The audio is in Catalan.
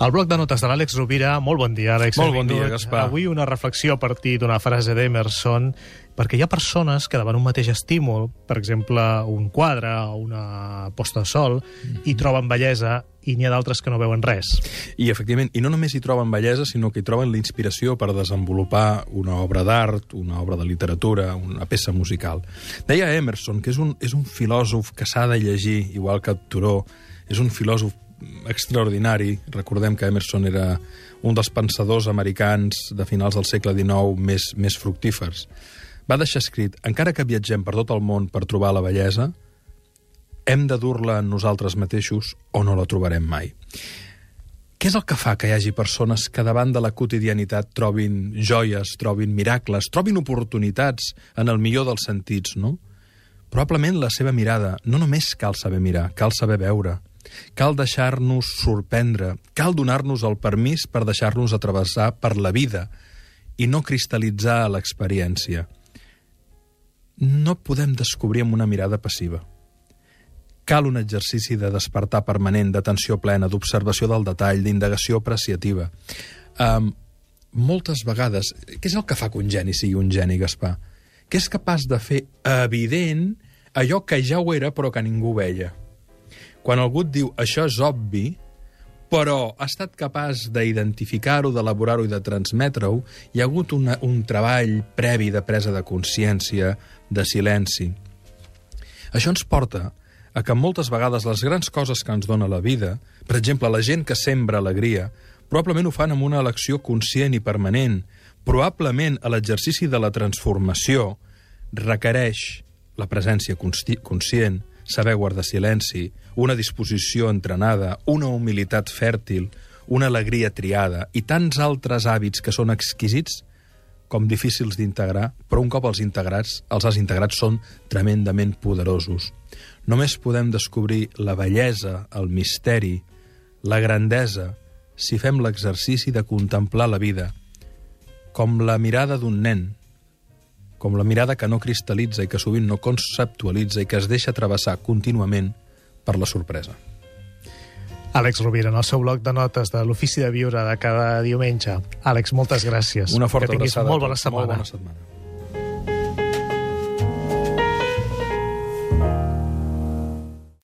El bloc de notes de l'Àlex Rovira. Molt bon dia, Àlex. Molt bon dia, Gaspar. Avui una reflexió a partir d'una frase d'Emerson, perquè hi ha persones que davant un mateix estímul, per exemple, un quadre o una posta de sol, Mhm. hi troben bellesa i n'hi ha d'altres que no veuen res. I, efectivament, i no només hi troben bellesa, sinó que hi troben la inspiració per desenvolupar una obra d'art, una obra de literatura, una peça musical. Deia Emerson, que és un, és un filòsof que s'ha de llegir, igual que Turó, és un filòsof extraordinari. Recordem que Emerson era un dels pensadors americans de finals del segle XIX més, més fructífers. Va deixar escrit, encara que viatgem per tot el món per trobar la bellesa, hem de dur-la en nosaltres mateixos o no la trobarem mai. Què és el que fa que hi hagi persones que davant de la quotidianitat trobin joies, trobin miracles, trobin oportunitats en el millor dels sentits, no? Probablement la seva mirada no només cal saber mirar, cal saber veure, cal deixar-nos sorprendre, cal donar-nos el permís per deixar-nos atravessar per la vida i no cristal·litzar l'experiència. No podem descobrir amb una mirada passiva. Cal un exercici de despertar permanent, d'atenció plena, d'observació del detall, d'indagació apreciativa. Um, moltes vegades, què és el que fa que un geni sigui un geni, Gaspar? Que és capaç de fer evident allò que ja ho era però que ningú veia. Quan algú et diu això és obvi, però ha estat capaç d'identificar-ho, d'elaborar-ho i de transmetre-ho, hi ha hagut una, un treball previ de presa de consciència, de silenci. Això ens porta a que moltes vegades les grans coses que ens dona la vida, per exemple, la gent que sembra alegria, probablement ho fan amb una elecció conscient i permanent. Probablement a l'exercici de la transformació requereix la presència consci conscient, saber guardar silenci, una disposició entrenada, una humilitat fèrtil, una alegria triada i tants altres hàbits que són exquisits com difícils d'integrar, però un cop els integrats, els has integrats són tremendament poderosos. Només podem descobrir la bellesa, el misteri, la grandesa, si fem l'exercici de contemplar la vida, com la mirada d'un nen, com la mirada que no cristal·litza i que sovint no conceptualitza i que es deixa travessar contínuament per la sorpresa. Àlex Rovira, en el seu bloc de notes de l'Ofici de Viure de cada diumenge. Àlex, moltes gràcies. Una forta que tinguis abraçada. molt bona setmana. Molt bona setmana.